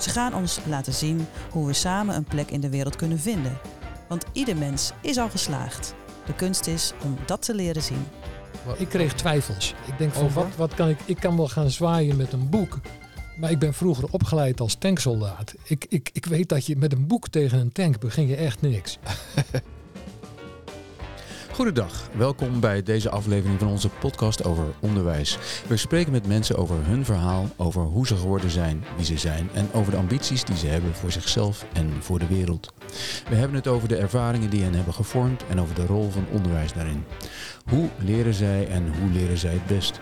Ze gaan ons laten zien hoe we samen een plek in de wereld kunnen vinden. Want ieder mens is al geslaagd. De kunst is om dat te leren zien. Ik kreeg twijfels. Ik denk van wat, wat kan ik. Ik kan wel gaan zwaaien met een boek. Maar ik ben vroeger opgeleid als tanksoldaat. Ik, ik, ik weet dat je met een boek tegen een tank begin je echt niks. Goedendag, welkom bij deze aflevering van onze podcast over onderwijs. We spreken met mensen over hun verhaal, over hoe ze geworden zijn wie ze zijn en over de ambities die ze hebben voor zichzelf en voor de wereld. We hebben het over de ervaringen die hen hebben gevormd en over de rol van onderwijs daarin. Hoe leren zij en hoe leren zij het best?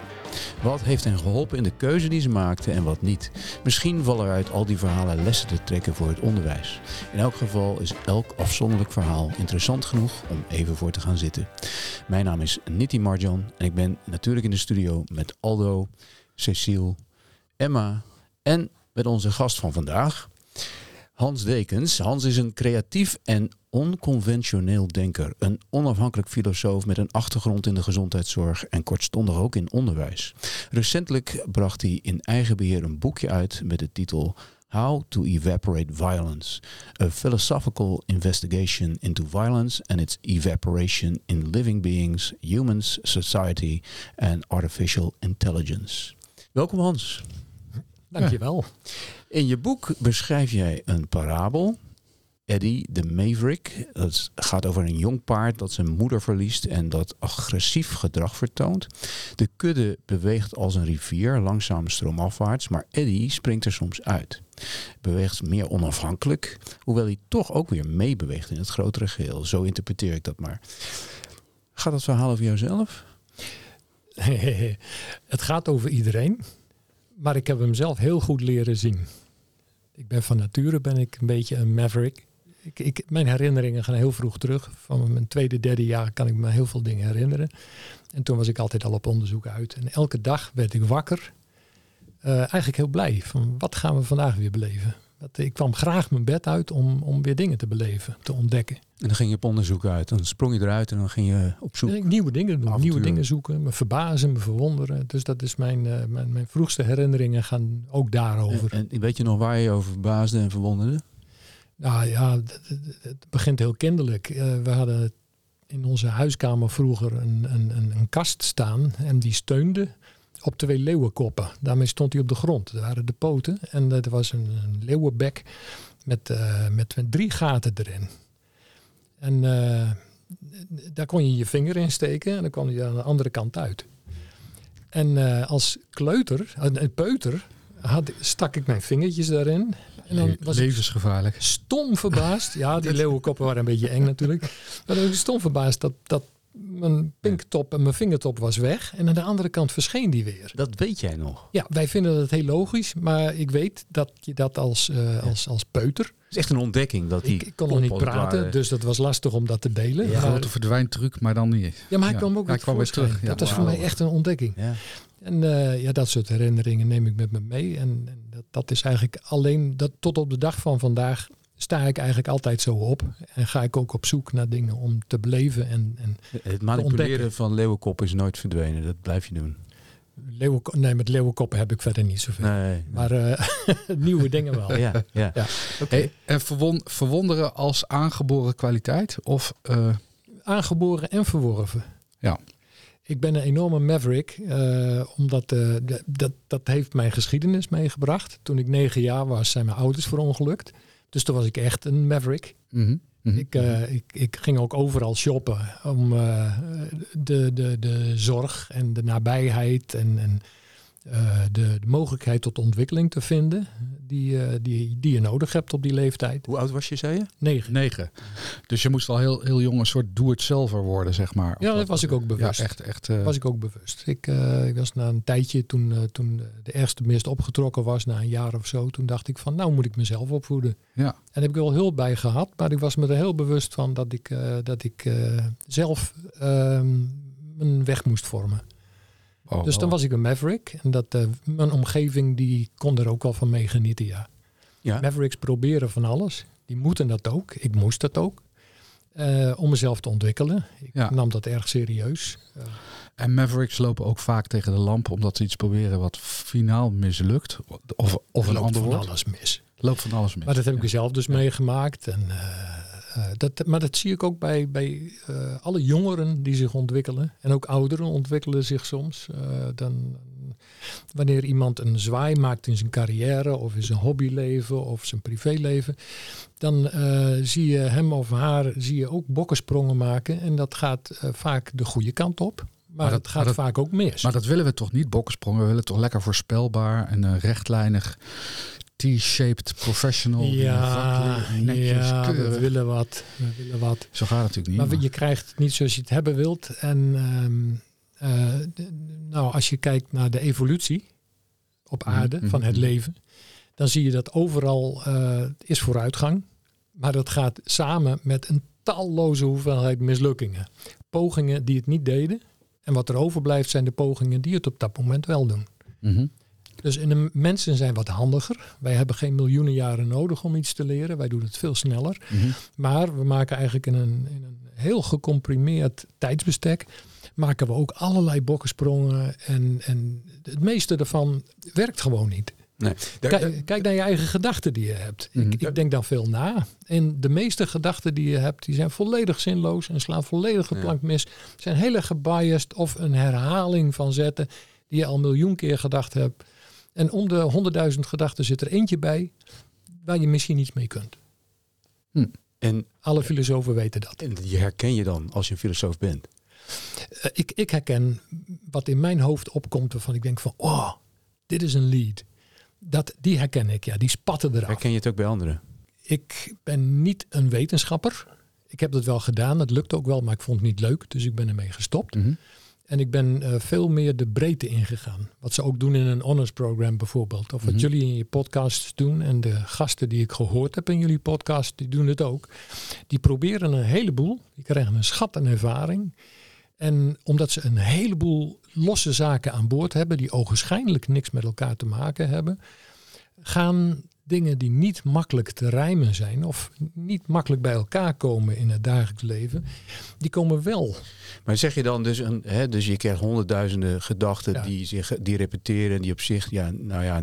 Wat heeft hen geholpen in de keuze die ze maakten en wat niet? Misschien vallen er uit al die verhalen lessen te trekken voor het onderwijs. In elk geval is elk afzonderlijk verhaal interessant genoeg om even voor te gaan zitten. Mijn naam is Nitti Marjan en ik ben natuurlijk in de studio met Aldo, Cecile, Emma en met onze gast van vandaag, Hans Dekens. Hans is een creatief en onconventioneel denker, een onafhankelijk filosoof met een achtergrond in de gezondheidszorg en kortstondig ook in onderwijs. Recentelijk bracht hij in eigen beheer een boekje uit met de titel How to Evaporate Violence: A Philosophical Investigation into Violence and its Evaporation in Living Beings, Humans, Society and Artificial Intelligence. Welkom Hans. Dankjewel. In je boek beschrijf jij een parabel. Eddie de Maverick. Dat gaat over een jong paard dat zijn moeder verliest en dat agressief gedrag vertoont. De kudde beweegt als een rivier, langzaam stroomafwaarts, maar Eddie springt er soms uit. Beweegt meer onafhankelijk, hoewel hij toch ook weer meebeweegt in het grotere geheel. Zo interpreteer ik dat maar. Gaat dat verhaal over jouzelf? het gaat over iedereen. Maar ik heb hem zelf heel goed leren zien. Ik ben van nature ben ik een beetje een maverick. Ik, mijn herinneringen gaan heel vroeg terug. Van mijn tweede, derde jaar kan ik me heel veel dingen herinneren. En toen was ik altijd al op onderzoek uit. En elke dag werd ik wakker. Eh, eigenlijk heel blij. Van wat gaan we vandaag weer beleven? Dat, ik kwam graag mijn bed uit om, om weer dingen te beleven, te ontdekken. En dan ging je op onderzoek uit. Dan sprong je eruit en dan ging je op zoek. Ik nieuwe dingen doen, nieuwe dingen zoeken, me verbazen, me verwonderen. Dus dat is mijn, eh, mijn, mijn vroegste herinneringen gaan ook daarover. En, en weet je nog waar je over verbaasde en verwonderde? Nou ja, het, het- het begint heel kinderlijk. Eh, we hadden in onze huiskamer vroeger een, een, een, een kast staan en die steunde op twee leeuwenkoppen. Daarmee stond hij op de grond. Dat waren de poten en er was een, een leeuwenbek met, eh, met, met drie gaten erin. En eh, daar kon je je vinger in steken en dan kwam hij aan de andere kant uit. En eh, als kleuter, een peuter, had, stak ik mijn vingertjes daarin. En dan was Levensgevaarlijk. stom verbaasd. Ja, die leeuwenkoppen waren een beetje eng natuurlijk. Maar dan was ik stom verbaasd dat, dat mijn pinktop en mijn vingertop was weg. En aan de andere kant verscheen die weer. Dat weet jij nog. Ja, wij vinden dat heel logisch. Maar ik weet dat je dat als, eh, als, als peuter... Het is echt een ontdekking dat die Ik, ik kon nog niet praten, dus dat was lastig om dat te delen. Ja. Maar- Grote verdwijntruc, maar dan niet. ja, maar hij Ja. kwam ook Hij weer kwam weer terug. Dat was voor mij echt een ontdekking. Ja. En eh, ja, dat soort herinneringen neem ik met me mee. En, en dat, dat is eigenlijk alleen, dat, tot op de dag van vandaag sta ik eigenlijk altijd zo op. En ga ik ook op zoek naar dingen om te beleven. En, en Het manipuleren van leeuwenkop is nooit verdwenen. Dat blijf je doen. leeuwenko- nee, met leeuwenkoppen heb ik verder niet zoveel. Nee. Maar eh, nieuwe dingen wel. ja, ja. Ja. Oké. Hey, en verwon- verwonderen als aangeboren kwaliteit? Of eh, Aangeboren en verworven. Ja. Ik ben een enorme maverick, eh, omdat eh, dat, dat heeft mijn geschiedenis meegebracht. Toen ik negen jaar was, zijn mijn ouders verongelukt. Dus toen was ik echt een maverick. mhm, mhm. Ik, eh, ik, ik ging ook overal shoppen om eh, de, de, de zorg en de nabijheid en, en de, de mogelijkheid tot ontwikkeling te vinden. die, eh, die, die je nodig hebt op die leeftijd. Hoe oud was je, zei je? Negen. Negen. Dus je moest al heel, heel jong een soort doe-het-zelver worden, zeg maar. Ja, dat was ik ook bewust. Ja, echt. echt eh, was ik ook bewust. Ik, eh, ik was na een tijdje, toen, eh, toen de eerste mist opgetrokken was, na een jaar of zo, toen dacht ik van, nou moet ik mezelf opvoeden. Ja. En daar heb ik wel hulp bij gehad, maar ik was me er heel bewust van dat ik, eh, dat ik eh, zelf ehm, mijn weg moest vormen. Oh, dus dan oh. was ik een maverick. En dat, eh, mijn omgeving die kon er ook wel van mee genieten, ja. Ja. Mavericks proberen van alles. Die moeten dat ook. Ik moest dat ook. Eh, om mezelf te ontwikkelen. Ik Ja. nam dat erg serieus. Eh, En Mavericks lopen ook vaak tegen de lamp omdat ze iets proberen wat finaal mislukt. Of, of een loopt ander van woord. alles mis. Loopt van alles mis. Maar dat heb ik zelf dus meegemaakt. En, dat, maar dat zie ik ook bij, bij eh, alle jongeren die zich ontwikkelen. En ook ouderen ontwikkelen zich soms. Eh, dan, wanneer iemand een zwaai maakt in zijn carrière of in zijn hobbyleven of zijn privéleven. Dan eh, zie je hem of haar zie je ook bokkensprongen maken. En dat gaat eh, vaak de goede kant op. Maar, Maar dat- het gaat maar dat- vaak ook mis. Maar dat willen we toch niet, bokkensprongen. We willen toch lekker voorspelbaar en eh, rechtlijnig, T-shaped professional. ja, netjes, ja we willen wat. We willen wat. Zo gaat het natuurlijk niet. Maar je krijgt het niet zoals je het hebben wilt. En ehm, eh, nou, als je kijkt naar de evolutie op Mhm, aarde van het mhm. leven, dan zie je dat overal eh, is vooruitgang. Maar dat gaat samen met een talloze hoeveelheid mislukkingen. Pogingen die het niet deden. En wat er overblijft zijn de pogingen die het op dat moment wel doen. Mhm. Dus in de mensen zijn wat handiger. Wij hebben geen miljoenen jaren nodig om iets te leren. Wij doen het veel sneller. Mhm. Maar we maken eigenlijk in een, in een heel gecomprimeerd tijdsbestek. maken we ook allerlei bokkensprongen. En, en het meeste daarvan werkt gewoon niet. Nee. Kijk, kijk naar je eigen gedachten die je hebt. Mhm. Ik, ik denk dan veel na. En de meeste gedachten die je hebt, die zijn volledig zinloos en slaan volledig de plank mis. Zijn heel erg gebiased of een herhaling van zetten die je al een miljoen keer gedacht hebt. En om de honderdduizend gedachten zit er eentje bij waar je misschien iets mee kunt. en, Alle filosofen weten dat. en die herken je dan als je een filosoof bent. Eh, ik, ik herken wat in mijn hoofd opkomt waarvan ik denk van, oh, dit is een lead. Dat, die herken ik, ja, die spatten eraf. Herken je het ook bij anderen? Ik ben niet een wetenschapper. Ik heb dat wel gedaan, het lukte ook wel, maar ik vond het niet leuk, dus ik ben ermee gestopt. Mhm. En ik ben eh, veel meer de breedte ingegaan. Wat ze ook doen in een honors program bijvoorbeeld. Of wat Mhm. jullie in je podcasts doen. En de gasten die ik gehoord heb in jullie podcast, die doen het ook. Die proberen een heleboel. Die krijgen een schat aan ervaring. En omdat ze een heleboel losse zaken aan boord hebben, die ogenschijnlijk niks met elkaar te maken hebben, gaan dingen die niet makkelijk te rijmen zijn of niet makkelijk bij elkaar komen in het dagelijks leven, die komen wel Maar zeg je dan dus, een, hè, dus je krijgt honderdduizenden gedachten Ja. die zich die repeteren en die op zich, ja, nou ja,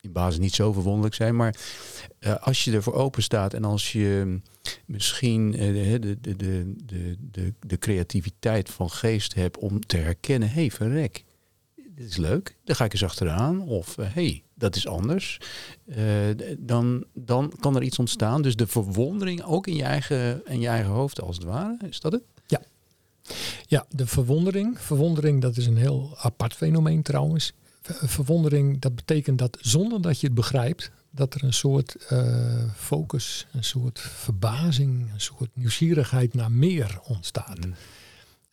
in basis niet zo verwonderlijk zijn. Maar eh, als je ervoor open staat en als je misschien eh, de, de, de, de, de, creativiteit van geest hebt om te herkennen, hé, hey, verrek, dit is leuk, daar ga ik eens achteraan. Of hé, hey, dat is anders. Eh, dan, dan kan er iets ontstaan. Dus de verwondering ook in je eigen, in je eigen hoofd als het ware, is dat het? Ja, de verwondering. Verwondering, dat is een heel apart fenomeen trouwens. Ver- Verwondering, dat betekent dat zonder dat je het begrijpt, dat er een soort eh, focus, een soort verbazing, een soort nieuwsgierigheid naar meer ontstaat.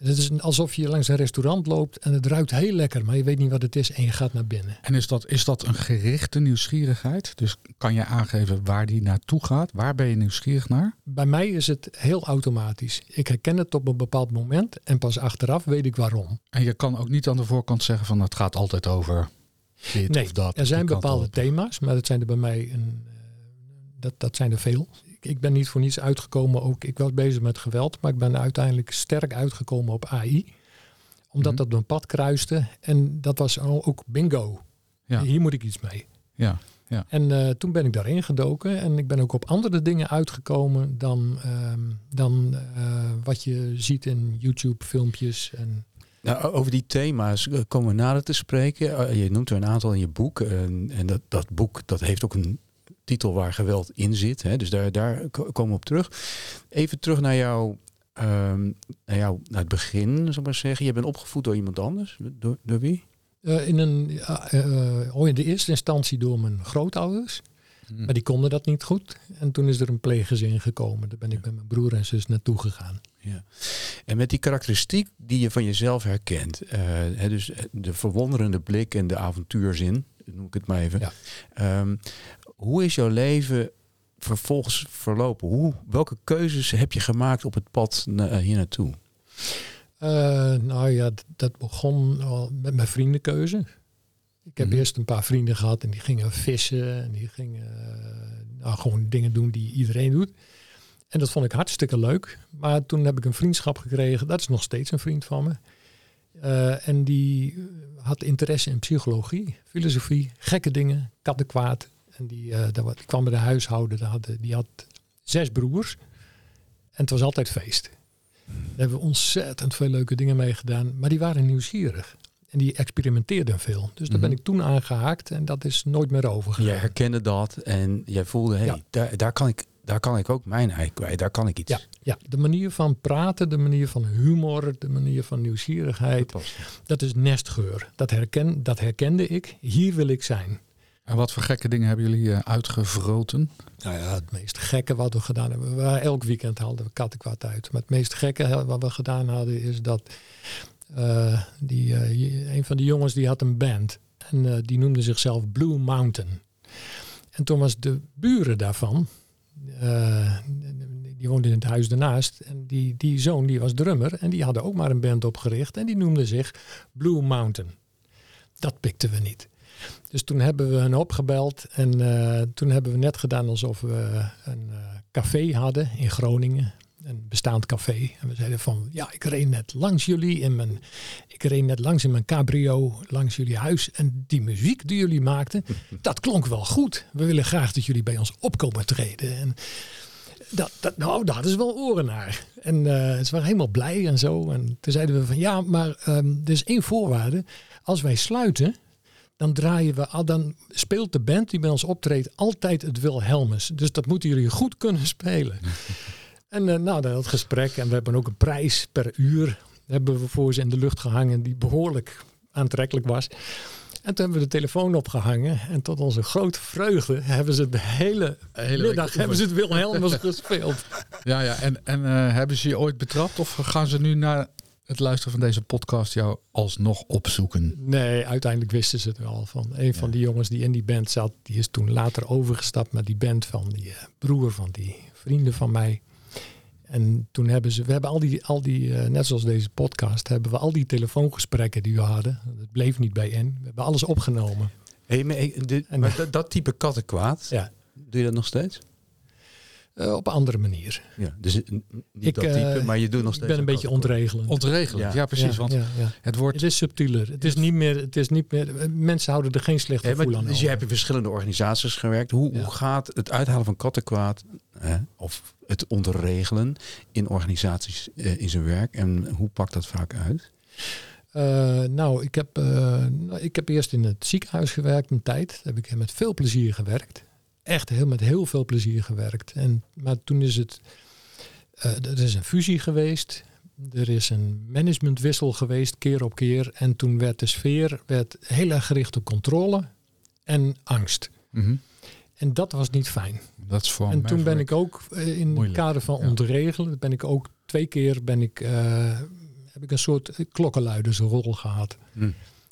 Het is alsof je langs een restaurant loopt en het ruikt heel lekker, maar je weet niet wat het is en je gaat naar binnen. En is dat, is dat een gerichte nieuwsgierigheid? Dus kan je aangeven waar die naartoe gaat? Waar ben je nieuwsgierig naar? Bij mij is het heel automatisch. Ik herken het op een bepaald moment en pas achteraf weet ik waarom. En je kan ook niet aan de voorkant zeggen van het gaat altijd over dit Nee, of dat. Er zijn bepaalde thema's, maar dat zijn er bij mij een, eh, dat, dat zijn er veel. Ik, ben niet voor niets uitgekomen. Ook ik was bezig met geweld, maar ik ben uiteindelijk sterk uitgekomen op AI, omdat Mhm. dat mijn pad kruiste en dat was al- ook bingo. Ja. Hier moet ik iets mee. Ja, En eh, toen ben ik daarin gedoken en ik ben ook op andere dingen uitgekomen dan, ehm, dan eh, wat je ziet in YouTube-filmpjes. En Nou, over die thema's eh, komen we nader te spreken. Je noemt er een aantal in je boek. En, en dat, dat boek dat heeft ook een titel waar geweld in zit. Hè? Dus daar, daar ko- komen we op terug. Even terug naar jou, ehm, naar, jou naar het begin, ik maar zeggen. Je bent opgevoed door iemand anders. Door, door wie? Eh, in, een, oh, in de eerste instantie door mijn grootouders. Hm. Maar die konden dat niet goed. En toen is er een pleeggezin gekomen. Daar ben ik met mijn broer en zus naartoe gegaan. Ja. En met die karakteristiek die je van jezelf herkent, eh, hè, dus de verwonderende blik en de avontuurzin, noem ik het maar even. Ja. Ehm, hoe is jouw leven vervolgens verlopen? Hoe, welke keuzes heb je gemaakt op het pad na, hier naartoe? Eh, nou ja, dat begon al met mijn vriendenkeuze. Ik heb Mhm. eerst een paar vrienden gehad en die gingen vissen en die gingen eh, nou, gewoon dingen doen die iedereen doet. En dat vond ik hartstikke leuk. Maar toen heb ik een vriendschap gekregen, dat is nog steeds een vriend van me. Eh, en die had interesse in psychologie, filosofie, gekke dingen, kattenkwaad. En die, eh, daar die kwam bij de huishouden, die had, die had zes broers. En het was altijd feest. Daar hebben we ontzettend veel leuke dingen mee gedaan. Maar die waren nieuwsgierig. En die experimenteerden veel. Dus daar ben Mhm. ik toen aangehaakt en dat is nooit meer overgegaan. Jij herkende dat en jij voelde, Ja. daar, daar, kan ik, daar kan ik ook mijn ei kwijt, daar kan ik iets. Ja, ja, de manier van praten, de manier van humor, de manier van nieuwsgierigheid. Dat is nestgeur. Dat, herken, dat herkende ik. Hier wil ik zijn. En wat voor gekke dingen hebben jullie eh, uitgevroten? Nou ja, het meest gekke wat we gedaan hebben. We elk weekend haalden we kattenkwaad uit. Maar het meest gekke wat we gedaan hadden is dat eh, die, eh, een van die jongens die had een band. En die noemde zichzelf Blue Mountain. En toen was de buren daarvan, die woonden in het huis daarnaast. En die, die zoon die was drummer en die hadden ook maar een band opgericht. En die noemde zich Blue Mountain. Dat pikten we niet. Dus toen hebben we hen opgebeld en eh, toen hebben we net gedaan alsof we een eh, café hadden in Groningen. Een bestaand café. En we zeiden van, ja, ik reed net langs jullie in mijn, ik reed net langs in mijn cabrio langs jullie huis. En die muziek die jullie maakten, dat klonk wel goed. We willen graag dat jullie bij ons opkomen treden. En dat, dat, nou, daar hadden ze wel oren naar. En eh, ze waren helemaal blij en zo. En toen zeiden we van, ja, maar ehm, er is één voorwaarde. Als wij sluiten, dan draaien we, al- dan speelt de band die bij ons optreedt altijd het Wilhelmus. Dus dat moeten jullie goed kunnen spelen. en eh, nou, dat gesprek. En we hebben ook een prijs per uur. Hebben we voor ze in de lucht gehangen die behoorlijk aantrekkelijk was. En toen hebben we de telefoon opgehangen. En tot onze grote vreugde hebben ze de hele, hele middag hebben ze het Wilhelmus gespeeld. Ja, ja. En, en eh, hebben ze je ooit betrapt? Of gaan ze nu na het luisteren van deze podcast jou alsnog opzoeken? Nee, uiteindelijk wisten ze het wel. Van een van die jongens die in die band zat, die is toen later overgestapt naar die band van die eh, broer van die vrienden van mij. En toen hebben ze, we hebben al die, al die eh, net zoals deze podcast, hebben we al die telefoongesprekken die we hadden. Het bleef niet bij in. We hebben alles opgenomen. Hey, maar, ik- dit- En- maar dat, dat type kattenkwaad, Ja. doe je dat nog steeds? Eh, op een andere manier. Ja, dus niet Ik, dat type, eh, maar je doet nog Ik steeds ben een beetje ontregelend. Ontregelend, ja, Ja. precies. Ja, want ja, ja. het wordt... Het is subtieler. Het is niet meer. Het is niet meer. Mensen houden er geen slecht Hey, maar, gevoel aan. dus je hebt in verschillende organisaties gewerkt. Hoe, Ja. hoe gaat het uithalen van kattenkwaad hè, of het onderregelen in organisaties eh, in zijn werk en hoe pakt dat vaak uit? Eh, nou, ik heb, eh, nou, ik heb eerst in het ziekenhuis gewerkt een tijd. Daar heb ik met veel plezier gewerkt. Echt heel, met heel veel plezier gewerkt. En, maar toen is het... eh, er is een fusie geweest. Er is een managementwissel geweest, keer op keer. En toen werd de sfeer werd heel erg gericht op controle en angst. Mhm. En dat was niet fijn. Dat is voor en toen ben ik ook eh, in het kader van ja. ontregelen, ben ik ook twee keer ben ik, eh, heb ik een soort klokkenluidersrol gehad.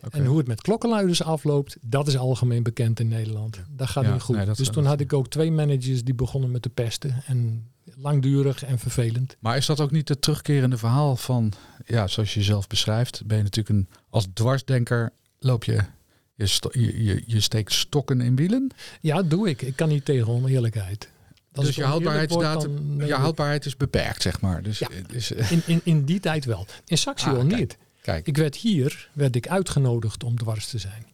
En hoe het met klokkenluiders afloopt, dat is algemeen bekend in Nederland. Dat gaat Ja, niet goed. nee, dus toen had ik ook twee managers die begonnen met de pesten. En langdurig en vervelend. Maar is dat ook niet het terugkerende verhaal van, ja, zoals je jezelf beschrijft, ben je natuurlijk een, als dwarsdenker loop je, je, je, je, steekt stokken in wielen. Ja, doe ik. Ik kan niet tegen oneerlijkheid. Dus je houdbaarheidsdatum, je houdbaarheid is beperkt, zeg maar. Dus, Ja. dus in, in, in die tijd wel. In Saxion Ah, niet. Kijk, Ik werd hier werd ik uitgenodigd om dwars te zijn.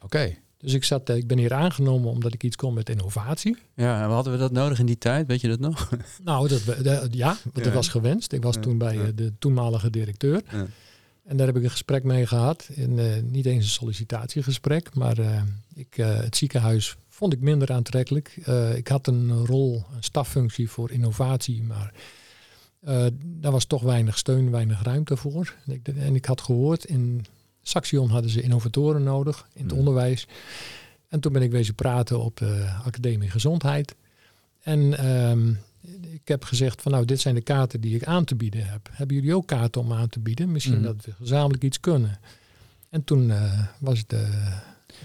oké. Dus ik, zat, eh, ik ben hier aangenomen omdat ik iets kon met innovatie. Ja, en hadden we dat nodig in die tijd? Weet je dat nog? Nou, dat, de- ja, dat was gewenst. Ik was Ja, toen bij ja. eh, de toenmalige directeur. Ja. En daar heb ik een gesprek mee gehad. En, eh, niet eens een sollicitatiegesprek, maar eh, ik, eh, het ziekenhuis vond ik minder aantrekkelijk. Eh, ik had een rol, een staffunctie voor innovatie, maar eh, daar was toch weinig steun, weinig ruimte voor. En ik, en ik had gehoord, in Saxion hadden ze innovatoren nodig in het Hmm. onderwijs. En toen ben ik wezen praten op de Academie Gezondheid. En ehm, ik heb gezegd van nou, dit zijn de kaarten die ik aan te bieden heb. Hebben jullie ook kaarten om aan te bieden? Misschien Mhm. dat we gezamenlijk iets kunnen. En toen eh, was het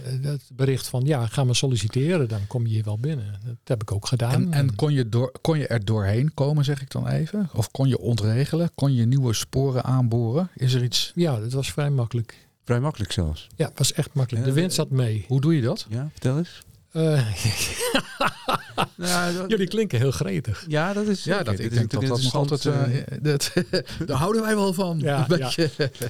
eh, het bericht van ja, ga maar solliciteren, dan kom je hier wel binnen. Dat heb ik ook gedaan. En, en kon, je door, kon je er doorheen komen, zeg ik dan even? Of kon je ontregelen? Kon je nieuwe sporen aanboren? Is er iets... ja, dat was vrij makkelijk. Vrij makkelijk zelfs. Ja, het was echt makkelijk. De wind zat mee. Hoe doe je dat? Ja, vertel eens. Eh, Nou, dat- jullie klinken heel gretig. ja, dat is Ja, dat, ik denk dat dat nog altijd... eh, eh, dat, daar houden wij wel van. Ja.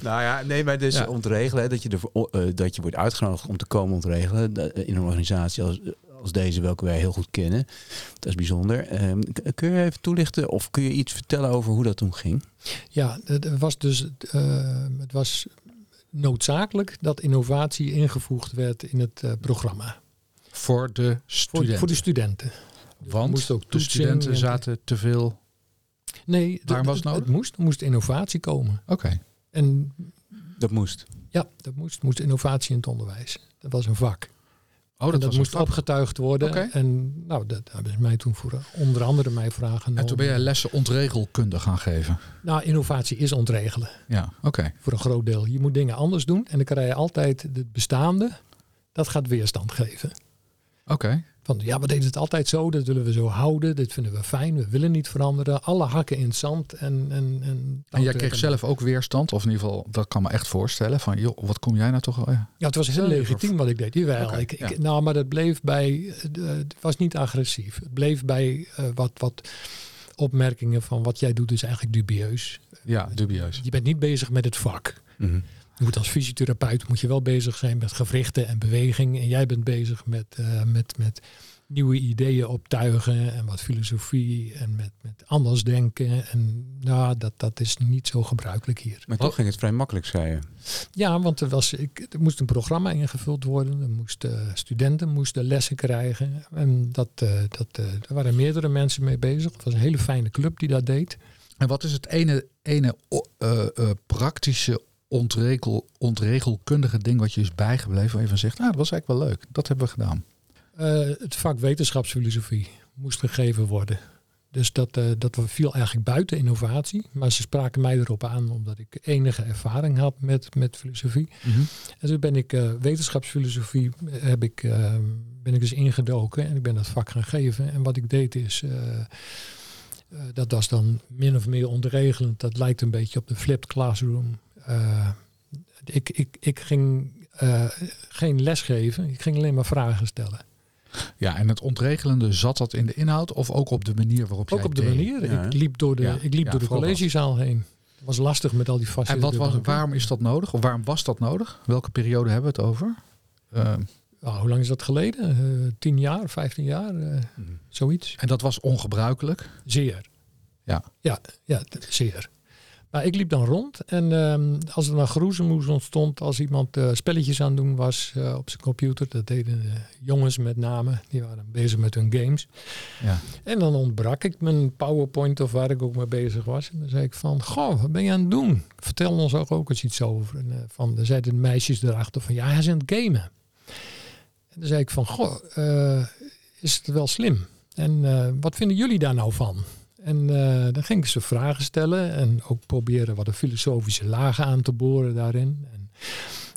Nou ja, nee, maar dus Ja. ontregelen, hè, dat je, er, eh, dat je wordt uitgenodigd om te komen ontregelen in een organisatie als, als deze, welke wij heel goed kennen. Dat is bijzonder. Ehm, kun je even toelichten of kun je iets vertellen over hoe dat toen ging? Ja, het was dus eh, het was noodzakelijk dat innovatie ingevoegd werd in het eh, programma. Voor de studenten. voor de studenten. Want moest ook de studenten en- zaten te veel... Nee, het- Waarom was nodig? het moest, er moest innovatie komen. Oké. En Dat moest. ja, er moest, moest innovatie in het onderwijs. Dat was een vak. Oh, en dat, dat was moest opgetuigd worden. Oké. En nou, dat hebben ze mij toen voor onder andere mij vragen. En toen ben jij lessen ontregelkunde gaan geven. Nou, innovatie is ontregelen. Ja, oké. Voor een groot deel. Je moet dingen anders doen. En dan krijg je altijd het bestaande. Dat gaat weerstand geven. Oké. Van ja, we deden het altijd zo. Dat willen we zo houden. Dit vinden we fijn. We willen niet veranderen. Alle hakken in het zand. En, en, en, En jij kreeg zelf ook weerstand, of in ieder geval, dat kan me echt voorstellen. Van, joh, wat kom jij nou toch... al- Ja. Ja, het was heel legitiem wat ik deed. Jawel. Oké, ik. Nou, maar dat bleef bij. eh, Het was niet agressief. Het bleef bij eh, wat, wat opmerkingen van wat jij doet is eigenlijk dubieus. ja, dubieus. Je bent niet bezig met het vak. Mhm. Je moet als fysiotherapeut moet je wel bezig zijn met gewrichten en beweging. En jij bent bezig met, eh, met, met nieuwe ideeën optuigen en wat filosofie en met, met anders denken. En nou, dat, dat is niet zo gebruikelijk hier. Maar toch ging het vrij makkelijk, zei je. Ja, want er, was, ik, er moest een programma ingevuld worden. Er moesten, studenten moesten lessen krijgen. En dat, eh, dat, eh, er waren meerdere mensen mee bezig. Het was een hele fijne club die dat deed. En wat is het ene, ene eh, eh, praktische ontregel, ontregelkundige ding wat je is bijgebleven? Waar je van zegt, nou, dat was eigenlijk wel leuk. Dat hebben we gedaan. Eh, het vak wetenschapsfilosofie moest gegeven worden. Dus dat, eh, dat viel eigenlijk buiten innovatie. Maar ze spraken mij erop aan omdat ik enige ervaring had met, met filosofie. En toen ben ik eh, wetenschapsfilosofie heb ik, ben ik dus ingedoken en ik ben dat vak gaan geven. En wat ik deed is, dat was dan min of meer ontregelend. Dat lijkt een beetje op de flipped classroom. Eh, ik, ik, ik ging eh, geen les geven, ik ging alleen maar vragen stellen. Ja, en het ontregelende, zat dat in de inhoud of ook op de manier waarop Ook jij op de deed? manier. Ja, ik liep door de, Ja, ik liep ja, door de dat. collegezaal heen. Het was lastig met al die vaste. En wat was, waarom is dat nodig? Of waarom was dat nodig? Welke periode hebben we het over? Eh, Nou, hoe lang is dat geleden? Eh, tien jaar, vijftien jaar, eh, Mhm. zoiets. en dat was ongebruikelijk. Zeer. Ja. Ja, ja, zeer. Maar ik liep dan rond en ehm, als er dan geroezemoes ontstond, als iemand eh, spelletjes aan het doen was eh, op zijn computer, dat deden de jongens met name, die waren bezig met hun games. Ja. En dan ontbrak ik mijn PowerPoint of waar ik ook mee bezig was. En dan zei ik van, goh, wat ben je aan het doen? Vertel ons ook, ook eens iets over. En, eh, van, dan zeiden de meisjes erachter van, ja, hij is aan het gamen. En dan zei ik van, goh, is het wel slim? En wat vinden jullie daar nou van? En eh, dan ging ik ze vragen stellen en ook proberen wat een filosofische lagen aan te boren daarin. En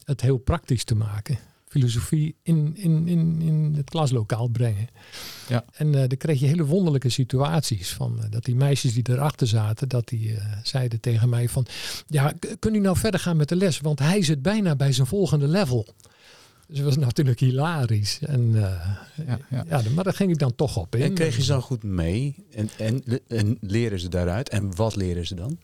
het heel praktisch te maken. Filosofie in, in, in, in het klaslokaal brengen. Ja. En eh, dan kreeg je hele wonderlijke situaties. Van, eh, dat die meisjes die erachter zaten, dat die zeiden tegen mij van... Ja, k- kun u nou verder gaan met de les? Want hij zit bijna bij zijn volgende level. Dus dat was natuurlijk hilarisch. En, eh, Ja, ja. ja, maar daar ging ik dan toch op in. En kreeg je ze dan goed mee? En, en, en leren ze daaruit? En wat leren ze dan?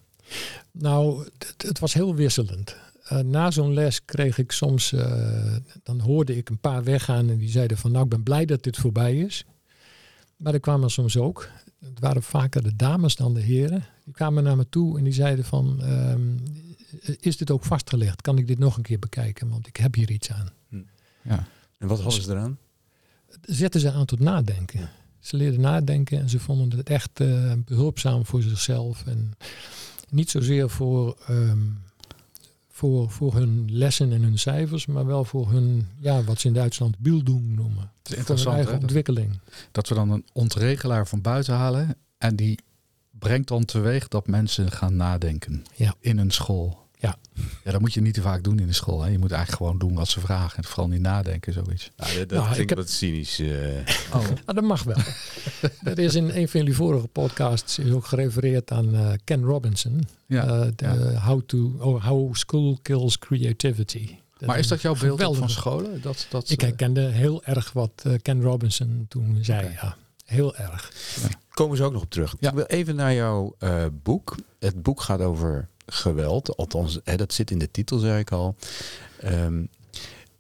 Nou, het, het was heel wisselend. Eh, na zo'n les kreeg ik soms, eh, dan hoorde ik een paar weggaan en die zeiden van nou ik ben blij dat dit voorbij is. Maar er kwamen soms ook, het waren vaker de dames dan de heren, die kwamen naar me toe en die zeiden van ehm, is dit ook vastgelegd? Kan ik dit nog een keer bekijken? Want ik heb hier iets aan. Ja. En wat hadden ze eraan? Zetten ze aan tot nadenken. Ze leerden nadenken en ze vonden het echt eh, behulpzaam voor zichzelf. En niet zozeer voor, ehm, voor, voor hun lessen en hun cijfers, maar wel voor hun, ja, wat ze in Duitsland Bildung noemen. Het is Voor hun interessant eigen hè, dat, ontwikkeling. dat we dan een ontregelaar van buiten halen. En die brengt dan teweeg dat mensen gaan nadenken Ja. in een school. Ja. ja, dat moet je niet te vaak doen in de school. Hè. Je moet eigenlijk gewoon doen wat ze vragen. En vooral niet nadenken, zoiets. Nou, dat dat Nou, ik klinkt heb- wat cynisch. eh. Oh, Ah, dat mag wel. er is in een van jullie vorige podcasts is ook gerefereerd aan eh, Ken Robinson. ja. Eh, de how, to, oh, how School Kills Creativity. maar is dat jouw beeld van scholen? Dat, dat, Ik herkende heel erg wat Ken Robinson toen zei. Ja, heel erg. Komen ze ook nog op terug. Ja. Ik wil even naar jouw eh, boek. Het boek gaat over geweld. Althans, hè, dat zit in de titel, zei ik al. Ehm,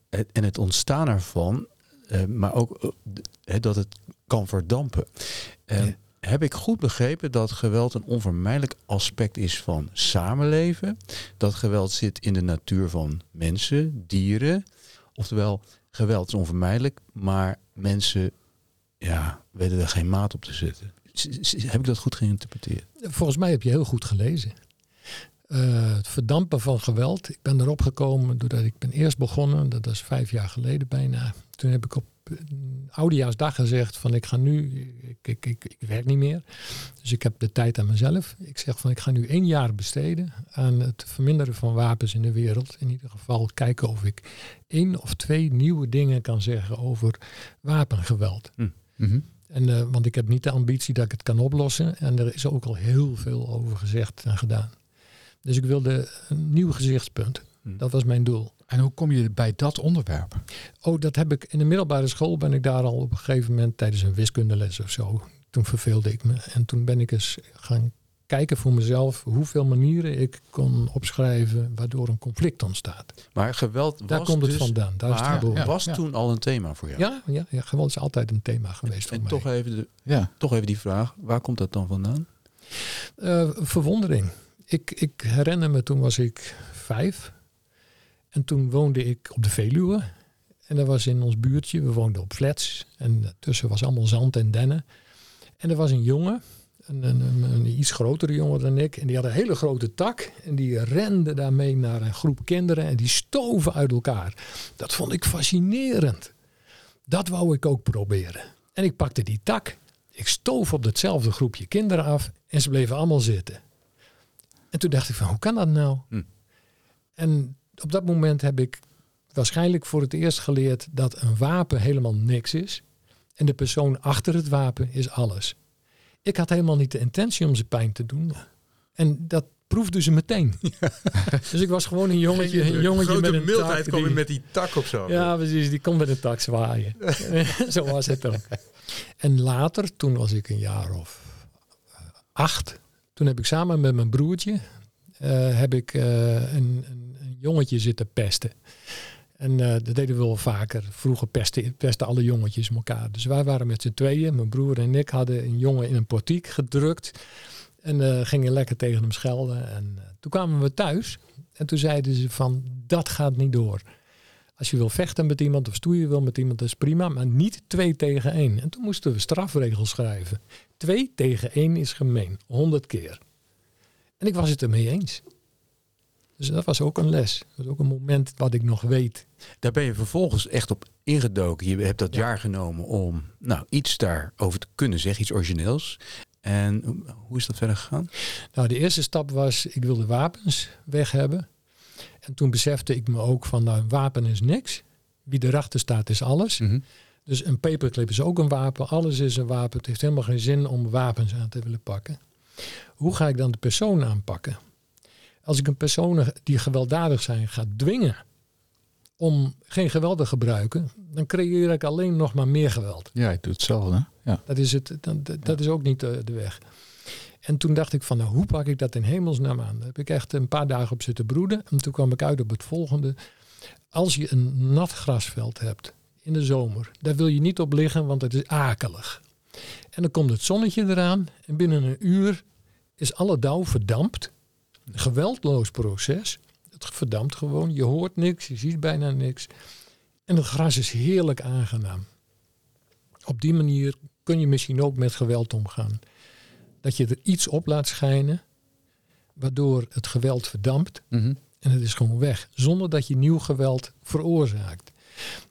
en het ontstaan ervan, eh, maar ook eh, dat het kan verdampen. Ehm, Ja. Heb ik goed begrepen dat geweld een onvermijdelijk aspect is van samenleven? Dat geweld zit in de natuur van mensen, dieren. Oftewel, geweld is onvermijdelijk, maar mensen ja, weten er geen maat op te zetten. Heb ik dat goed geïnterpreteerd? Volgens mij heb je heel goed gelezen. Eh, het verdampen van geweld. Ik ben erop gekomen doordat ik ben eerst begonnen. Dat is vijf jaar geleden bijna. Toen heb ik op eh, oudejaarsdag gezegd van ik ga nu, ik, ik, ik, ik werk niet meer. Dus ik heb de tijd aan mezelf. Ik zeg van ik ga nu één jaar besteden aan het verminderen van wapens in de wereld. In ieder geval kijken of ik één of twee nieuwe dingen kan zeggen over wapengeweld. mhm. En, eh, want ik heb niet de ambitie dat ik het kan oplossen. En er is ook al heel veel over gezegd en gedaan. Dus ik wilde een nieuw gezichtspunt. Hm. Dat was mijn doel. En hoe kom je bij dat onderwerp? Oh, dat heb ik in de middelbare school ben ik daar al op een gegeven moment tijdens een wiskundeles of zo. Toen verveelde ik me. En toen ben ik eens gaan kijken voor mezelf hoeveel manieren ik kon opschrijven waardoor een conflict ontstaat. Maar geweld Daar komt het dus, vandaan. Daar is het geboren. was Ja. toen al een thema voor jou? Ja, ja, ja, geweld is altijd een thema geweest voor En mij. toch even, de, Ja. toch even die vraag, waar komt dat dan vandaan? Eh, verwondering. Ik, ik herinner me, toen was ik vijf. En toen woonde ik op de Veluwe. En dat was in ons buurtje. We woonden op flats. En tussen was allemaal zand en dennen. En er was een jongen. Een, een, een, iets grotere jongen dan ik. En die had een hele grote tak. En die rende daarmee naar een groep kinderen. En die stoven uit elkaar. Dat vond ik fascinerend. Dat wou ik ook proberen. En ik pakte die tak. Ik stoof op datzelfde groepje kinderen af. En ze bleven allemaal zitten. En toen dacht ik van, hoe kan dat nou? Hm. En op dat moment heb ik waarschijnlijk voor het eerst geleerd dat een wapen helemaal niks is. En de persoon achter het wapen is alles. Ik had helemaal niet de intentie om ze pijn te doen. En dat proefde ze meteen. dus ik was gewoon een jongetje, een jongetje met een tak. die- met die tak of zo. ja, precies. Die komt met een tak zwaaien. Zo was het ook. En later, toen was ik een jaar of eh, acht. Toen heb ik samen met mijn broertje eh, heb ik, eh, een, een, een jongetje zitten pesten. En eh, dat deden we wel vaker. Vroeger pesten, pesten alle jongetjes elkaar. Dus wij waren met z'n tweeën. Mijn broer en ik hadden een jongen in een portiek gedrukt. En gingen lekker tegen hem schelden. En toen kwamen we thuis. En toen zeiden ze van, dat gaat niet door. Als je wil vechten met iemand of stoeien wil met iemand, dat is prima. Maar niet twee tegen één. En toen moesten we strafregels schrijven. Twee tegen één is gemeen. Honderd keer. En ik was het ermee eens. Dus dat was ook een les. Dat was ook een moment wat ik nog weet. Daar ben je vervolgens echt op ingedoken. Je hebt dat Ja. jaar genomen om nou, iets daarover te kunnen zeggen, iets origineels. En hoe is dat verder gegaan? Nou, de eerste stap was, ik wilde wapens weg hebben. En toen besefte ik me ook van, nou, een wapen is niks. Wie erachter staat is alles. Mhm. Dus een paperclip is ook een wapen. Alles is een wapen. Het heeft helemaal geen zin om wapens aan te willen pakken. Hoe ga ik dan de persoon aanpakken? Als ik een persoon die gewelddadig zijn ga dwingen om geen geweld te gebruiken, dan creëer ik alleen nog maar meer geweld. Ja, je doet hetzelfde. hè? Ja. Dat is, het, dat, dat- dat is ook niet de, de weg. En toen dacht ik van, nou, hoe pak ik dat in hemelsnaam aan? Daar heb ik echt een paar dagen op zitten broeden. En toen kwam ik uit op het volgende. Als je een nat grasveld hebt in de zomer, daar wil je niet op liggen, want het is akelig. En dan komt het zonnetje eraan en binnen een uur is alle dauw verdampt. Een geweldloos proces. Het verdampt gewoon, je hoort niks, je ziet bijna niks. En het gras is heerlijk aangenaam. Op die manier kun je misschien ook met geweld omgaan. Dat je er iets op laat schijnen, waardoor het geweld verdampt. Mhm. En het is gewoon weg. Zonder dat je nieuw geweld veroorzaakt.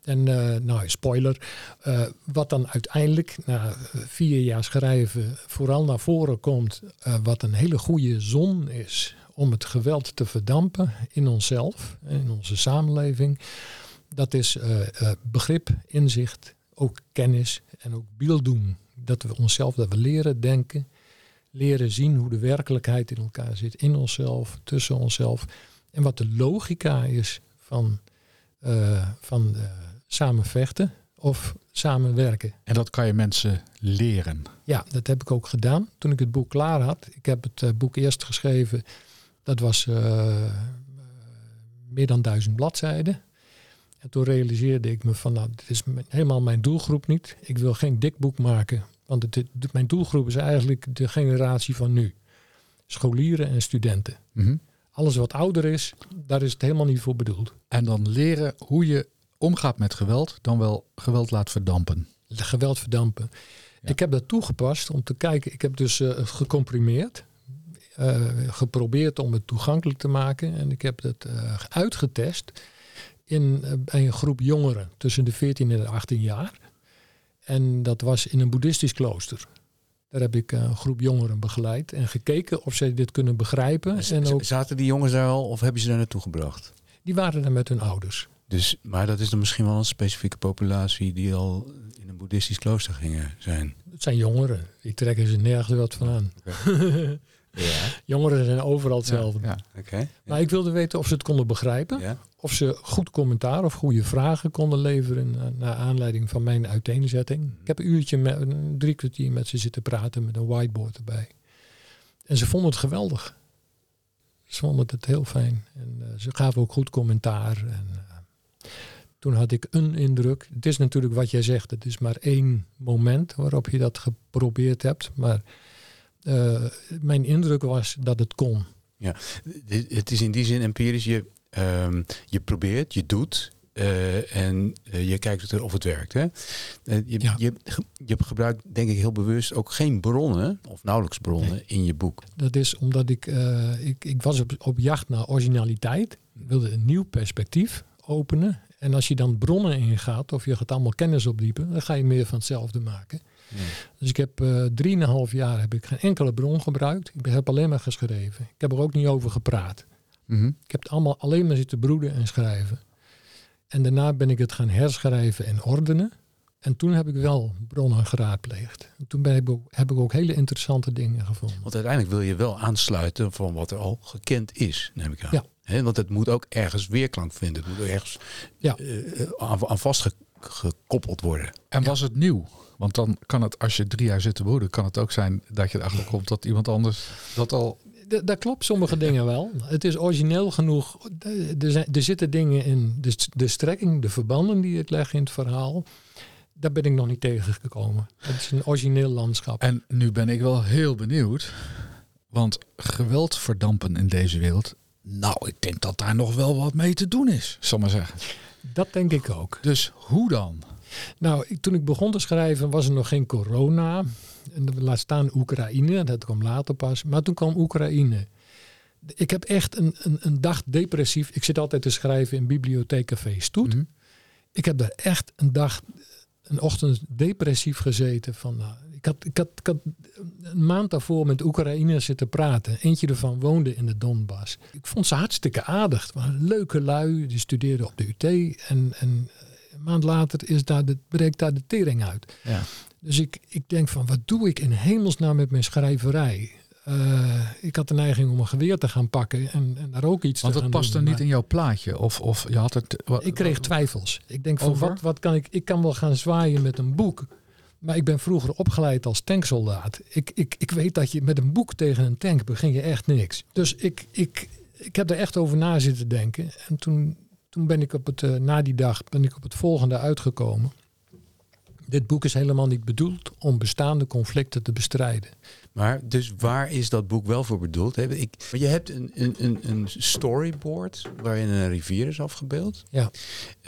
En uh, nou, spoiler, uh, wat dan uiteindelijk na vier jaar schrijven vooral naar voren komt, uh, wat een hele goede zon is om het geweld te verdampen in onszelf, in onze samenleving. Dat is begrip, inzicht, ook kennis en ook beelddoen. Dat we onszelf, dat we leren denken, leren zien hoe de werkelijkheid in elkaar zit, in onszelf, tussen onszelf. En wat de logica is van, uh, van uh, samen vechten of samenwerken. En dat kan je mensen leren? Ja, dat heb ik ook gedaan toen ik het boek klaar had. Ik heb het uh, boek eerst geschreven, dat was meer dan duizend bladzijden. En toen realiseerde ik me van, nou, dit is helemaal mijn doelgroep niet. Ik wil geen dik boek maken, want het, het, mijn doelgroep is eigenlijk de generatie van nu. Scholieren en studenten. Mm -hmm. Alles wat ouder is, daar is het helemaal niet voor bedoeld. En dan leren hoe je omgaat met geweld, dan wel geweld laat verdampen. Geweld verdampen. Ja. Ik heb dat toegepast om te kijken. Ik heb dus uh, gecomprimeerd. Uh, geprobeerd om het toegankelijk te maken. En ik heb het uh, uitgetest in, bij een groep jongeren tussen de 14 en de 18 jaar. En dat was in een boeddhistisch klooster. Daar heb ik een groep jongeren begeleid en gekeken of zij dit kunnen begrijpen. En ook, zaten die jongens daar al of hebben ze daar naartoe gebracht? Die waren er met hun ouders. Dus, maar dat is dan misschien wel een specifieke populatie die al in een boeddhistisch klooster gingen zijn. Het zijn jongeren. Die trekken ze nergens wat van aan. Okay. ja. Jongeren zijn overal hetzelfde. Ja, ja. Okay. Maar ik wilde weten of ze het konden begrijpen. Of ze goed commentaar of goede vragen konden leveren uh, naar aanleiding van mijn uiteenzetting. Ik heb een uurtje, met, een drie kwartier met ze zitten praten met een whiteboard erbij. En ze vonden het geweldig. Ze vonden het heel fijn. En uh, ze gaven ook goed commentaar. En, uh, toen had ik een indruk. Het is natuurlijk wat jij zegt. Het is maar één moment waarop je dat geprobeerd hebt. Maar uh, mijn indruk was dat het kon. Ja, het is in die zin empirisch. Je, um, je probeert, je doet. Uh, en uh, je kijkt of het werkt. Hè? Uh, je, ja. je, je gebruikt denk ik heel bewust ook geen bronnen, of nauwelijks bronnen, nee. in je boek. Dat is omdat ik, ik, ik was op, op jacht naar originaliteit. Ik wilde een nieuw perspectief openen. En als je dan bronnen ingaat, of je gaat allemaal kennis opdiepen, dan ga je meer van hetzelfde maken. Dus ik heb drieënhalf jaar heb ik geen enkele bron gebruikt. Ik heb alleen maar geschreven. Ik heb er ook niet over gepraat. Mm -hmm. Ik heb het allemaal alleen maar zitten broeden en schrijven. En daarna ben ik het gaan herschrijven en ordenen. En toen heb ik wel bronnen geraadpleegd. En toen ben ik ook, heb ik ook hele interessante dingen gevonden. Want uiteindelijk wil je wel aansluiten van wat er al gekend is, neem ik aan. Ja. He, want het moet ook ergens weerklank vinden. Het moet ergens ja. uh, aan, aan vastgekoppeld worden. En was het nieuw? Want dan kan het, als je drie jaar zit te broeden, kan het ook zijn dat je erachter komt dat iemand anders dat al dat klopt sommige dingen wel. Het is origineel genoeg. Er, zijn, er zitten dingen in de, de strekking, de verbanden die ik leg in het verhaal. Daar ben ik nog niet tegengekomen. Het is een origineel landschap. En nu ben ik wel heel benieuwd. Want geweld verdampen in deze wereld. Nou, ik denk dat daar nog wel wat mee te doen is, zal maar zeggen. Dat denk ik ook. Dus hoe dan? Nou, ik, toen ik begon te schrijven was er nog geen corona. En laat staan Oekraïne, dat kwam later pas. Maar toen kwam Oekraïne. Ik heb echt een, een, een dag depressief. Ik zit altijd te schrijven in bibliotheekcafé Stoet. Mhm. Mm -hmm. Ik heb daar echt een dag, een ochtend depressief gezeten. Van, nou, ik, had, ik, had, ik had een maand daarvoor met Oekraïners zitten praten. Eentje ervan woonde in de Donbass. Ik vond ze hartstikke aardig. Maar leuke lui, die studeerden op de UT. En, en een maand later is daar de, breekt daar de tering uit. Ja. Dus ik, ik denk van, wat doe ik in hemelsnaam met mijn schrijverij? Uh, ik had de neiging om een geweer te gaan pakken en, en daar ook iets Want te gaan dat past doen. er niet in jouw plaatje? Of, of je had het... Wat, ik kreeg twijfels. Ik denk van, Over? wat, wat kan ik... Ik kan wel gaan zwaaien met een boek. Maar ik ben vroeger opgeleid als tanksoldaat. Ik, ik, ik weet dat je met een boek tegen een tank begin je echt niks. Dus ik, ik, ik heb er echt over na zitten denken. En toen, toen ben ik op het, uh, na die dag, ben ik op het volgende uitgekomen. Dit boek is helemaal niet bedoeld om bestaande conflicten te bestrijden. Maar dus waar is dat boek wel voor bedoeld? Ik, je hebt een, een, een storyboard waarin een rivier is afgebeeld. Ja.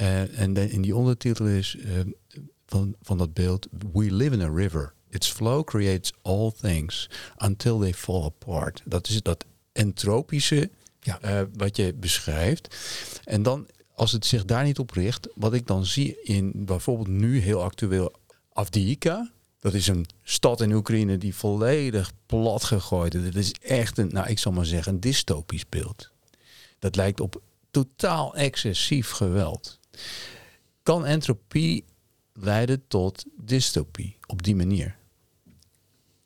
Uh, en de, in die ondertitel is uh, van, van dat beeld: We live in a river. Its flow creates all things until they fall apart. Dat is dat entropische Ja. eh, wat je beschrijft. En dan, als het zich daar niet op richt, wat ik dan zie in bijvoorbeeld nu heel actueel Avdiivka. Dat is een stad in Oekraïne die volledig plat gegooid is. Het is echt een, nou ik zal maar zeggen, een dystopisch beeld. Dat lijkt op totaal excessief geweld. Kan entropie leiden tot dystopie op die manier?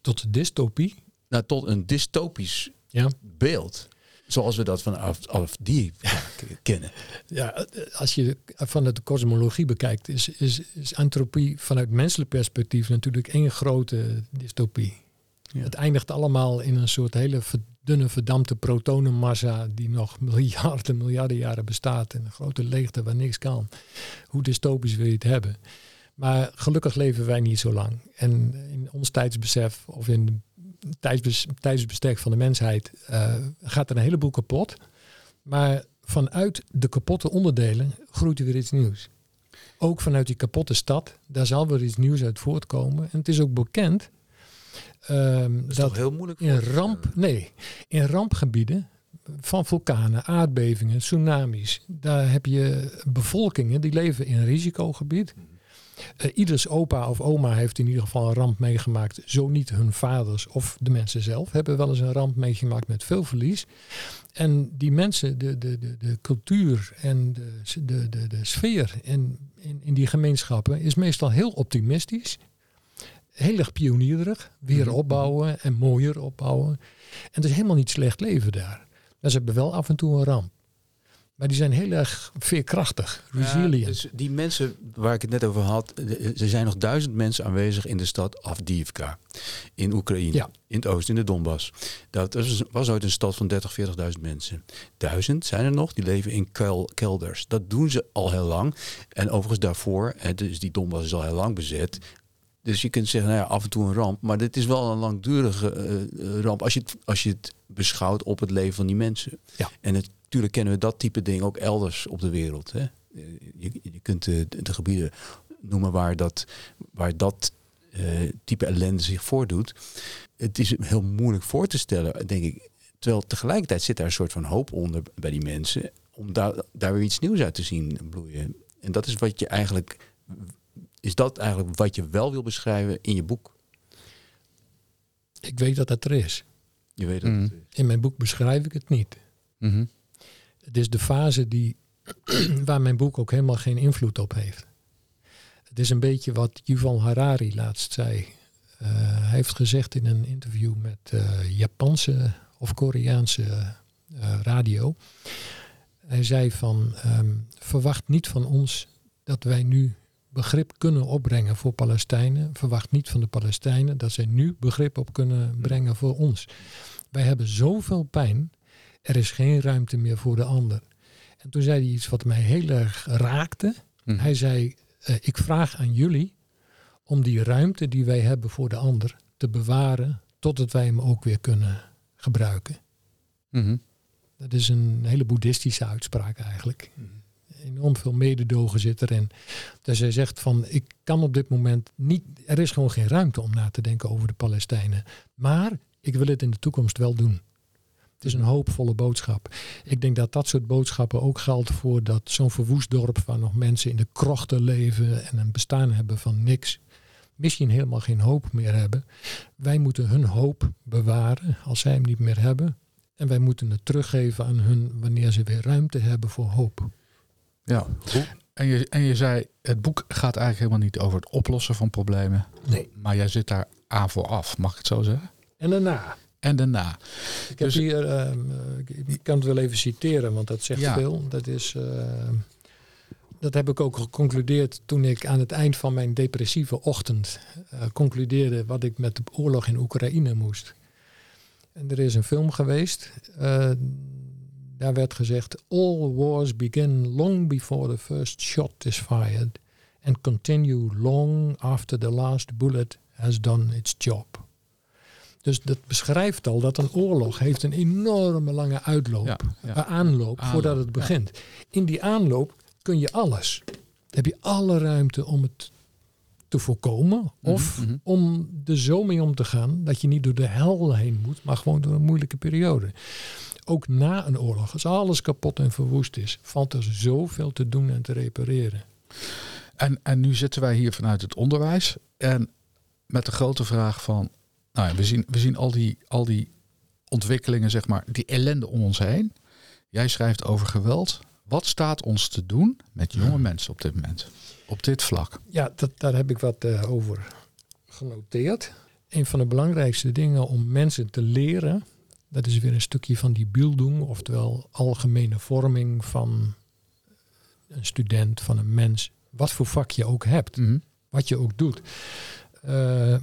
Tot dystopie. Nou, tot een dystopisch Ja. beeld. Zoals we dat van Af- Avdiivka kennen. Ja, als je vanuit de kosmologie bekijkt, is, is, is entropie vanuit menselijk perspectief natuurlijk één grote dystopie. Ja. Het eindigt allemaal in een soort hele dunne, verdampte protonenmassa die nog miljarden, miljarden jaren bestaat. En een grote leegte waar niks kan. Hoe dystopisch wil je het hebben? Maar gelukkig leven wij niet zo lang. En in ons tijdsbesef of in tijdsbes, tijdsbestek van de mensheid eh, gaat er een heleboel kapot. Maar vanuit de kapotte onderdelen groeit er weer iets nieuws. Ook vanuit die kapotte stad, daar zal weer iets nieuws uit voortkomen. En het is ook bekend ehm, Dat is dat toch heel moeilijk in ramp, nee, in rampgebieden van vulkanen, aardbevingen, tsunamis, daar heb je bevolkingen die leven in risicogebied. Eh, ieders opa of oma heeft in ieder geval een ramp meegemaakt. Zo niet hun vaders of de mensen zelf hebben wel eens een ramp meegemaakt met veel verlies. En die mensen, de, de, de, de cultuur en de, de, de, de sfeer in, in, in die gemeenschappen is meestal heel optimistisch. Heel erg pionierig. Weer Mhm. opbouwen en mooier opbouwen. En het is helemaal niet slecht leven daar. Maar ze hebben wel af en toe een ramp. Maar die zijn heel erg veerkrachtig, resilient. Ja, dus die mensen waar ik het net over had, eh, er zijn nog duizend mensen aanwezig in de stad Avdiivka in Oekraïne, Ja. in het oosten, in de Donbass. Dat was, was ooit een stad van 30, 40.000 mensen. Duizend zijn er nog, die leven in kuil, kelders. Dat doen ze al heel lang. En overigens daarvoor, hè, dus die Donbass is al heel lang bezet. Dus je kunt zeggen, nou ja, af en toe een ramp. Maar dit is wel een langdurige eh, eh, ramp als je, het, als je het beschouwt op het leven van die mensen. Ja. En natuurlijk kennen we dat type ding ook elders op de wereld. Hè? Je, je kunt de, de gebieden noemen waar dat, waar dat eh, type ellende zich voordoet. Het is heel moeilijk voor te stellen, denk ik. Terwijl tegelijkertijd zit daar een soort van hoop onder bij die mensen. Om daar, daar weer iets nieuws uit te zien bloeien. En dat is wat je eigenlijk. Is dat eigenlijk wat je wel wil beschrijven in je boek? Ik weet dat dat er is. Je weet dat. Mm. het is. In mijn boek beschrijf ik het niet. Mhm. Het is de fase die, waar mijn boek ook helemaal geen invloed op heeft. Het is een beetje wat Yuval Harari laatst zei. Eh, hij heeft gezegd in een interview met eh, Japanse of Koreaanse eh, radio. Hij zei van ehm, verwacht niet van ons dat wij nu begrip kunnen opbrengen voor Palestijnen. Verwacht niet van de Palestijnen dat zij nu begrip op kunnen brengen voor ons. Wij hebben zoveel pijn. Er is geen ruimte meer voor de ander. En toen zei hij iets wat mij heel erg raakte. Mhm. Hij zei, eh, ik vraag aan jullie om die ruimte die wij hebben voor de ander te bewaren totdat wij hem ook weer kunnen gebruiken. Mhm. Dat is een hele boeddhistische uitspraak eigenlijk. Enorm veel mededogen zit erin. Dus hij zegt van, ik kan op dit moment niet, er is gewoon geen ruimte om na te denken over de Palestijnen. Maar ik wil het in de toekomst wel doen. Het is een hoopvolle boodschap. Ik denk dat dat soort boodschappen ook geldt voor dat zo'n verwoest dorp waar nog mensen in de krochten leven en een bestaan hebben van niks. Misschien helemaal geen hoop meer hebben. Wij moeten hun hoop bewaren als zij hem niet meer hebben. En wij moeten het teruggeven aan hun wanneer ze weer ruimte hebben voor hoop. Ja. En je, en je zei, het boek gaat eigenlijk helemaal niet over het oplossen van problemen. Nee. Maar jij zit daar aan vooraf, mag ik het zo zeggen? En daarna. En daarna. Ik, heb Dus- hier, ehm, eh, ik- kan het wel even citeren, want dat zegt Ja. veel. Dat, is, ehm, dat heb ik ook geconcludeerd toen ik aan het eind van mijn depressieve ochtend eh, concludeerde wat ik met de oorlog in Oekraïne moest. En er is een film geweest. eh, daar werd gezegd: All wars begin long before the first shot is fired and continue long after the last bullet has done its job. Dus dat beschrijft al dat een oorlog heeft een enorme lange uitloop, Ja, ja. aanloop, Aanloop, voordat het ja. begint. In die aanloop kun je alles. Dan heb je alle ruimte om het te voorkomen of Mhm, mhm. om er zo mee om te gaan dat je niet door de hel heen moet, maar gewoon door een moeilijke periode. ook na een oorlog, als alles kapot en verwoest is, valt er zoveel te doen en te repareren. En, en nu zitten wij hier vanuit het onderwijs. En met de grote vraag van, nou ja, we zien, we zien al, die, al die ontwikkelingen, zeg maar, die ellende om ons heen. Jij schrijft over geweld. Wat staat ons te doen met jonge mensen op dit moment? Op dit vlak? Ja, dat, daar heb ik wat uh, over genoteerd. Een van de belangrijkste dingen om mensen te leren, dat is weer een stukje van die bildung, oftewel algemene vorming van een student, van een mens, wat voor vak je ook hebt, mm -hmm. wat je ook doet. Uh,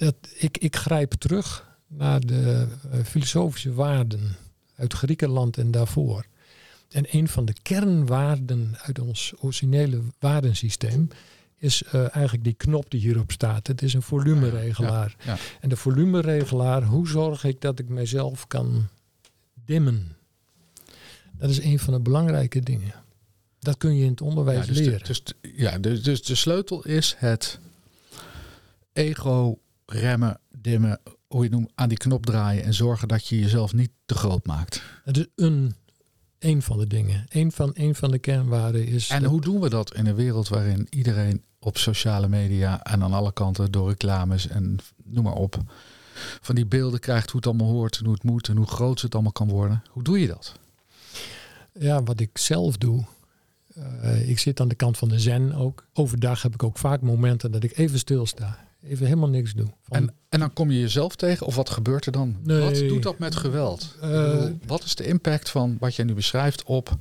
dat, ik, ik grijp terug naar de uh, filosofische waarden uit Griekenland en daarvoor. En een van de kernwaarden uit ons originele waardensysteem is uh, eigenlijk die knop die hierop staat. Het is een volumeregelaar. Ja, ja. En de volumeregelaar, hoe zorg ik dat ik mezelf kan dimmen? Dat is een van de belangrijke dingen. Dat kun je in het onderwijs ja, dus leren. De, dus, de, ja, dus, dus de sleutel is het ego remmen, dimmen, hoe je het noemt, aan die knop draaien en zorgen dat je jezelf niet te groot maakt. Het is een, een van de dingen. Een van, een van de kernwaarden is. En hoe doen we dat in een wereld waarin iedereen op sociale media en aan alle kanten door reclames en noem maar op, van die beelden krijgt hoe het allemaal hoort en hoe het moet en hoe groot het allemaal kan worden? Hoe doe je dat? Ja, wat ik zelf doe. Uh, ik zit aan de kant van de zen ook. Overdag heb ik ook vaak momenten dat ik even stilsta. Even helemaal niks doe. Van, en, en dan kom je jezelf tegen of wat gebeurt er dan? Nee. Wat doet dat met geweld? Uh, bedoel, wat is de impact van wat jij nu beschrijft op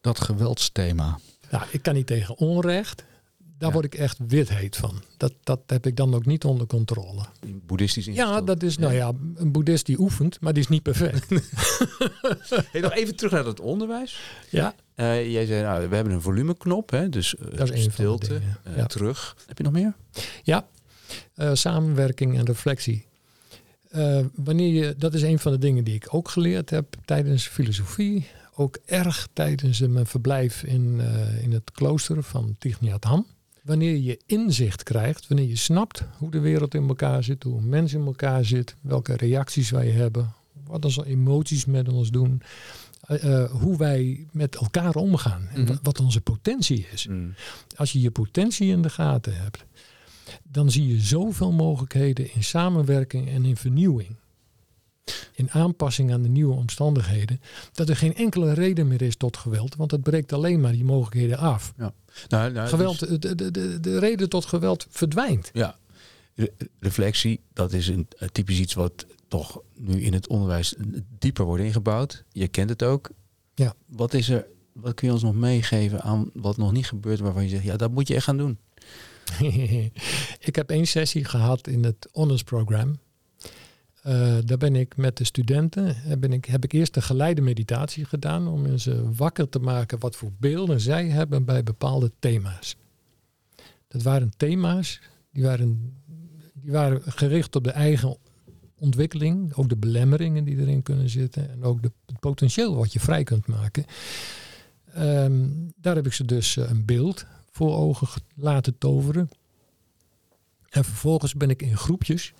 dat geweldsthema? Nou, ik kan niet tegen onrecht. Daar ja. word ik echt wit heet van. Dat, dat heb ik dan ook niet onder controle. Boeddhistisch Ja, dat is nou ja, een boeddhist die oefent, maar die is niet perfect. hey, nog even terug naar het onderwijs. Ja. Uh, jij zei, nou, we hebben een volumeknop, hè, dus uh, dat is stilte, uh, ja. terug. Heb je nog meer? Ja, uh, samenwerking en reflectie. Uh, wanneer je, dat is een van de dingen die ik ook geleerd heb tijdens filosofie. Ook erg tijdens mijn verblijf in, uh, in het klooster van Thich Nhat Hanh. Wanneer je inzicht krijgt, wanneer je snapt hoe de wereld in elkaar zit, hoe een mens in elkaar zit, welke reacties wij hebben, wat onze emoties met ons doen, hoe wij met elkaar omgaan en Mhm. wat onze potentie is. Mm. Als je je potentie in de gaten hebt, dan zie je zoveel mogelijkheden in samenwerking en in vernieuwing. In aanpassing aan de nieuwe omstandigheden. Dat er geen enkele reden meer is tot geweld. Want het breekt alleen maar die mogelijkheden af. Ja. Nou, nou, Geweld, dus- de, de, de, de reden tot geweld verdwijnt. ja. Re- reflectie, dat is een eh, typisch iets wat toch nu in het onderwijs dieper wordt ingebouwd. Je kent het ook. Ja. Wat is er? Wat kun je ons nog meegeven aan wat nog niet gebeurt, waarvan je zegt, ja, dat moet je echt gaan doen. ik heb één sessie gehad in het honors program. Eh, daar ben ik met de studenten, ben ik, heb ik eerst een geleide meditatie gedaan om ze wakker te maken wat voor beelden zij hebben bij bepaalde thema's. Dat waren thema's, die waren, die waren gericht op de eigen ontwikkeling, ook de belemmeringen die erin kunnen zitten en ook de, het potentieel wat je vrij kunt maken. Ehm, daar heb ik ze dus eh, een beeld voor ogen ge- laten toveren. En vervolgens ben ik in groepjes,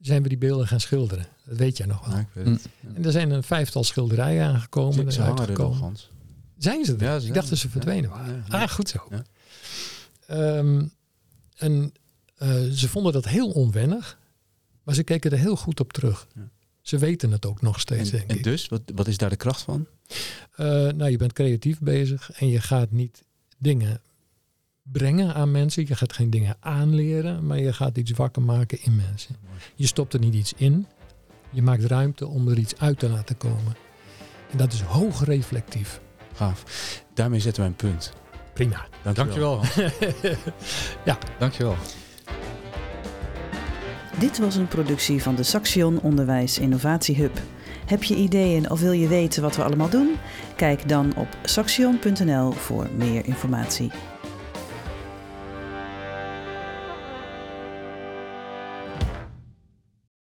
zijn we die beelden gaan schilderen. Dat weet jij nog wel. Ja, ik weet het. En er zijn een vijftal schilderijen aangekomen. Ze, ze eruit hangen er nog, gekomen. Hans. Zijn ze er? Ja, ze ik dacht dat ze verdwenen Ja, waren. ja, ja. Ah, goed zo. Ja. Ehm, en eh, ze vonden dat heel onwennig, maar ze keken er heel goed op terug. Ja. Ze weten het ook nog steeds, En, denk en ik. dus, wat, wat is daar de kracht van? Eh, nou, je bent creatief bezig en je gaat niet dingen brengen aan mensen. Je gaat geen dingen aanleren, maar je gaat iets wakker maken in mensen. Je stopt er niet iets in. Je maakt ruimte om er iets uit te laten komen. En dat is hoog reflectief. Gaaf. Daarmee zetten we een punt. Prima. Dankjewel. Dankjewel. Ja. Dankjewel. Dit was een productie van de Saxion Onderwijs Innovatie Hub. Heb je ideeën of wil je weten wat we allemaal doen? Kijk dan op saxion.nl voor meer informatie.